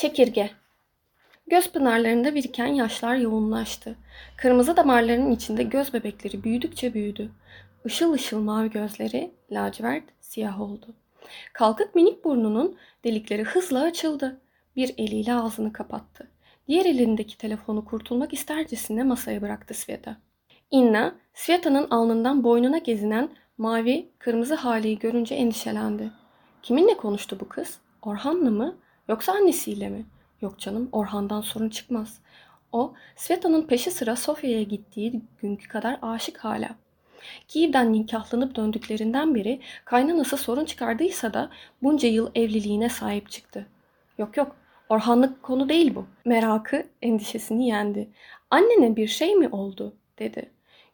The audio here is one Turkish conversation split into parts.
Çekirge. Göz pınarlarında biriken yaşlar yoğunlaştı. Kırmızı damarlarının içinde göz bebekleri büyüdükçe büyüdü. Işıl ışıl mavi gözleri lacivert siyah oldu. Kalkık minik burnunun delikleri hızla açıldı. Bir eliyle ağzını kapattı. Diğer elindeki telefonu kurtulmak istercesine masaya bıraktı Sveta. Inna, Sveta'nın alnından boynuna gezinen mavi, kırmızı haliyi görünce endişelendi. Kiminle konuştu bu kız? Orhan'la mı? Yoksa annesiyle mi? Yok canım, Orhan'dan sorun çıkmaz. O, Sveta'nın peşi sıra Sofya'ya gittiği günkü kadar aşık hala. Kiev'den nikahlanıp döndüklerinden beri kaynanası sorun çıkardıysa da bunca yıl evliliğine sahip çıktı. Yok yok, Orhanlık konu değil bu. Merakı endişesini yendi. Annene bir şey mi oldu? dedi.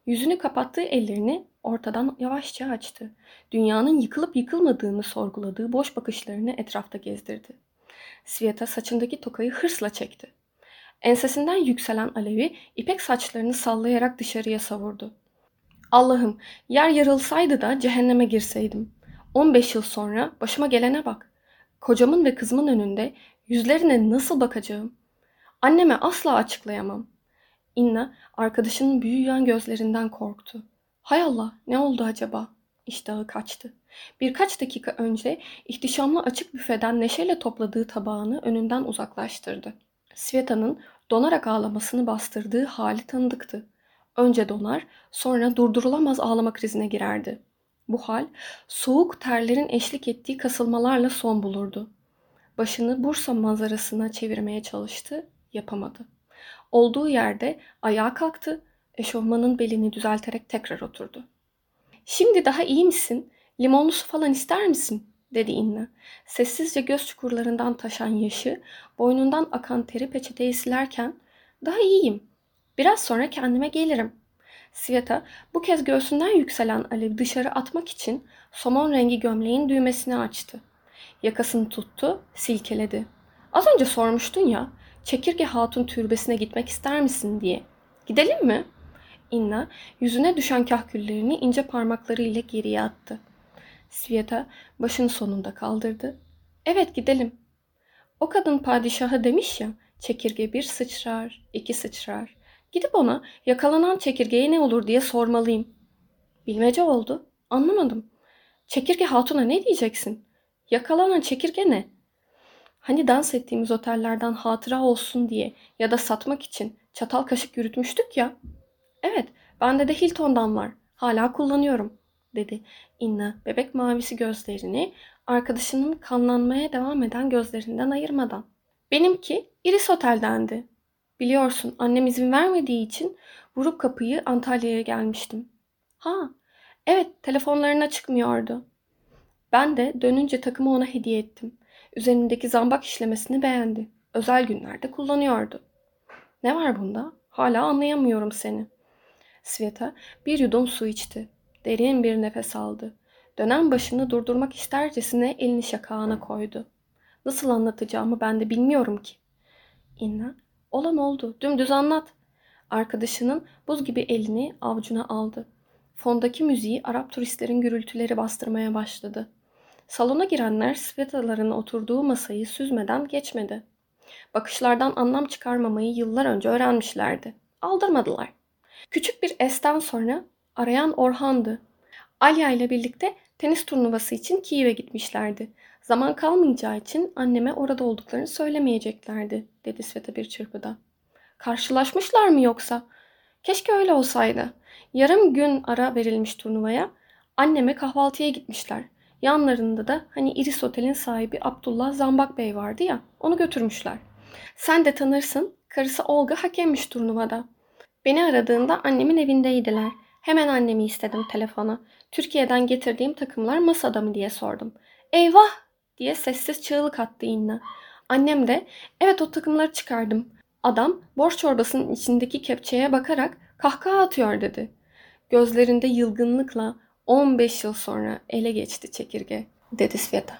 Yüzünü kapattığı ellerini ortadan yavaşça açtı. Dünyanın yıkılıp yıkılmadığını sorguladığı boş bakışlarını etrafta gezdirdi. Sveta saçındaki tokayı hırsla çekti. Ensesinden yükselen alevi ipek saçlarını sallayarak dışarıya savurdu. Allah'ım yer yarılsaydı da cehenneme girseydim. 15 yıl sonra başıma gelene bak. Kocamın ve kızımın önünde yüzlerine nasıl bakacağım? Anneme asla açıklayamam. Inna arkadaşının büyüyen gözlerinden korktu. Hay Allah ne oldu acaba? İştahı kaçtı. Birkaç dakika önce ihtişamlı açık büfeden neşeyle topladığı tabağını önünden uzaklaştırdı. Sveta'nın donarak ağlamasını bastırdığı hali tanıdıktı. Önce donar, sonra durdurulamaz ağlama krizine girerdi. Bu hal soğuk terlerin eşlik ettiği kasılmalarla son bulurdu. Başını Bursa manzarasına çevirmeye çalıştı, yapamadı. Olduğu yerde ayağa kalktı, eşofmanın belini düzelterek tekrar oturdu. Şimdi daha iyi misin? Limonlu su falan ister misin? dedi Inna. Sessizce göz çukurlarından taşan yaşı, boynundan akan teri peçeteyi silerken daha iyiyim. Biraz sonra kendime gelirim. Sveta bu kez göğsünden yükselen alev dışarı atmak için somon rengi gömleğin düğmesini açtı. Yakasını tuttu, silkeledi. Az önce sormuştun ya, Çekirge Hatun türbesine gitmek ister misin diye. Gidelim mi? Inna yüzüne düşen kahküllerini ince parmaklarıyla geriye attı. Sveta başını sonunda kaldırdı. Evet gidelim. O kadın padişaha demiş ya, çekirge bir sıçrar, iki sıçrar. Gidip ona yakalanan çekirgeye ne olur diye sormalıyım. Bilmece oldu. Anlamadım. Çekirge hatuna ne diyeceksin? Yakalanan çekirge ne? Hani dans ettiğimiz otellerden hatıra olsun diye ya da satmak için çatal kaşık yürütmüştük ya. Evet, bende de Hilton'dan var. Hala kullanıyorum, dedi Inna bebek mavisi gözlerini arkadaşının kanlanmaya devam eden gözlerinden ayırmadan. Benimki Iris Otel'dendi. Biliyorsun annem izin vermediği için vurup kapıyı Antalya'ya gelmiştim. Ha, evet telefonlarına çıkmıyordu. Ben de dönünce takımı ona hediye ettim. Üzerindeki zambak işlemesini beğendi. Özel günlerde kullanıyordu. Ne var bunda? Hala anlayamıyorum seni. Sveta bir yudum su içti. Derin bir nefes aldı. Dönen başını durdurmak istercesine elini şakağına koydu. Nasıl anlatacağımı ben de bilmiyorum ki. İnna, olan oldu. Dümdüz anlat. Arkadaşının buz gibi elini avucuna aldı. Fondaki müziği Arap turistlerin gürültüleri bastırmaya başladı. Salona girenler Svetaların oturduğu masayı süzmeden geçmedi. Bakışlardan anlam çıkarmamayı yıllar önce öğrenmişlerdi. Aldırmadılar. Küçük bir esten sonra arayan Orhan'dı. Alya ile birlikte tenis turnuvası için Kiev'e gitmişlerdi. Zaman kalmayacağı için anneme orada olduklarını söylemeyeceklerdi, dedi Sveta bir çırpıda. Karşılaşmışlar mı yoksa? Keşke öyle olsaydı. Yarım gün ara verilmiş turnuvaya. Anneme kahvaltıya gitmişler. Yanlarında da hani Iris Otel'in sahibi Abdullah Zambak Bey vardı ya, onu götürmüşler. Sen de tanırsın, karısı Olga hakemmiş turnuvada. Beni aradığında annemin evindeydiler. Hemen annemi istedim telefona. Türkiye'den getirdiğim takımlar masada mı diye sordum. Eyvah diye sessiz çığlık attı Inna. Annem de evet o takımları çıkardım. Adam borç çorbasının içindeki kepçeye bakarak kahkaha atıyor dedi. Gözlerinde yılgınlıkla 15 yıl sonra ele geçti çekirge dedi Sveta.